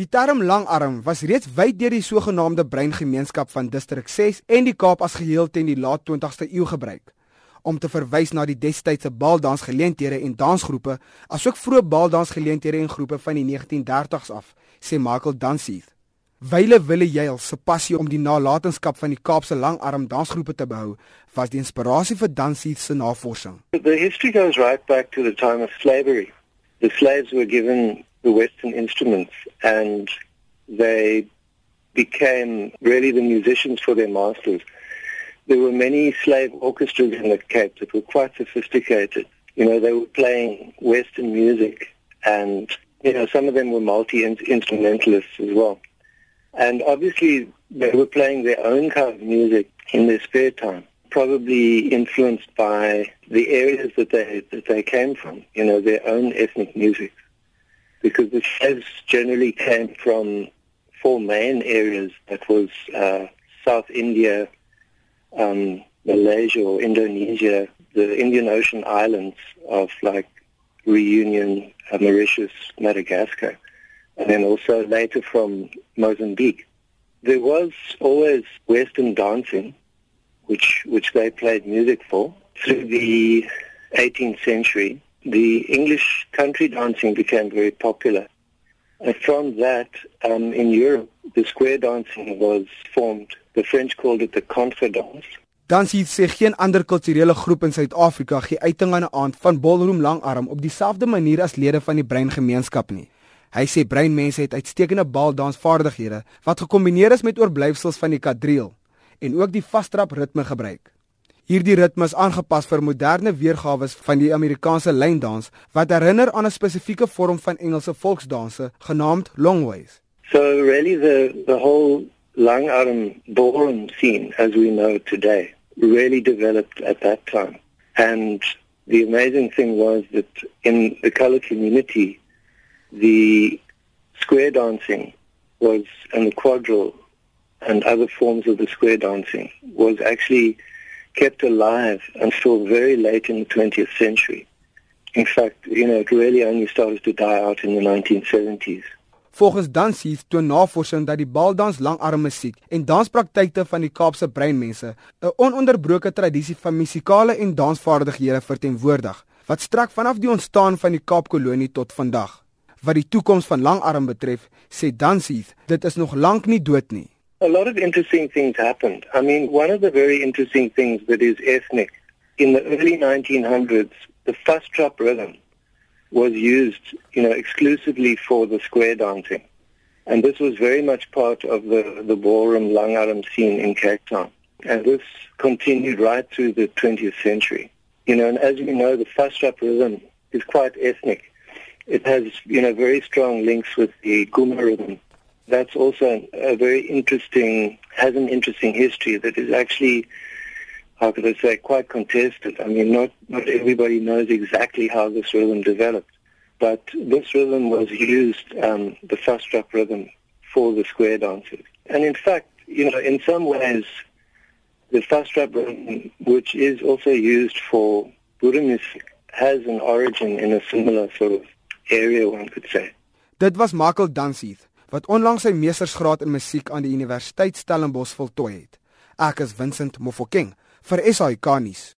Die term langarm was reeds wyd deur die sogenaamde breingemeenskap van distrik 6 en die Kaap as geheel ten die laat 20ste eeu gebruik om te verwys na die destydse baldansgeleenthede en dansgroepe asook vroeë baldansgeleenthede en groepe van die 1930s af, sê Michael Danseith. Wyle wille Jael se passie om die nalatenskap van die Kaapse langarm dansgroepe te behou, was die inspirasie vir Danseith se navorsing. The history goes right back to the time of slavery. The slaves were given the western instruments and they became really the musicians for their masters. there were many slave orchestras in the Cape that were quite sophisticated. You know, they were playing Western music and, you know, some of them were multi-instrumentalists as well. And obviously they were playing their own kind of music in their spare time, probably influenced by the areas that they, that they came from, you know, their own ethnic music. Because the slaves generally came from four main areas that was uh, South India, um, Malaysia or Indonesia, the Indian Ocean islands of like Reunion, uh, Mauritius, Madagascar, and then also later from Mozambique. There was always Western dancing, which which they played music for. Through the 18th century, the English country dancing became very popular. And from that, um, in Europe, the square dancing was formed The French called it the confidence. Dan sien sy geen ander kulturele groep in Suid-Afrika gee uiting aan 'n aand van ballroom langarm op dieselfde manier as lede van die breingemeenskap nie. Hy sê breinmense het uitstekende baldansvaardighede wat gekombineer is met oorblyfsels van die quadrille en ook die vastrap ritme gebruik. Hierdie ritme is aangepas vir moderne weergawe van die Amerikaanse lyndans wat herinner aan 'n spesifieke vorm van Engelse volksdanse genaamd longways. So really the the whole Langarm ballroom scene, as we know today, really developed at that time. And the amazing thing was that in the color community, the square dancing was, and the quadrille and other forms of the square dancing was actually kept alive until very late in the 20th century. In fact, you know, it really only started to die out in the 1970s. Volgens Dansies toon navorsing dat die baldans langarm musiek en danspraktyke van die Kaapse breinmense 'n ononderbroke tradisie van musikale en dansvaardighede verteenwoordig wat strek vanaf die ontstaan van die Kaapkolonie tot vandag. Wat die toekoms van langarm betref, sê Dansies, dit is nog lank nie dood nie. A lot of interesting things happened. I mean, one of the very interesting things that is ethnic in the early 1900s, the fast trap rhythm was used, you know, exclusively for the square dancing. And this was very much part of the, the ballroom Langarm scene in Cape Town. And this continued right through the 20th century. You know, and as you know, the Fastrap rhythm is quite ethnic. It has, you know, very strong links with the Guma rhythm. That's also a very interesting, has an interesting history that is actually how could I say, quite contested. I mean, not, not everybody knows exactly how this rhythm developed, but this rhythm was used, um, the fast drop rhythm, for the square dancers. And in fact, you know, in some ways, the fast drop rhythm, which is also used for Buddha music, has an origin in a similar sort of area, one could say. Dit was Michael Danseith, wat onlangs sy meestersgraad in musiek aan die Universiteit Stellenbosch voltooi het. Ek is Vincent Mofokeng vir SAK nuus.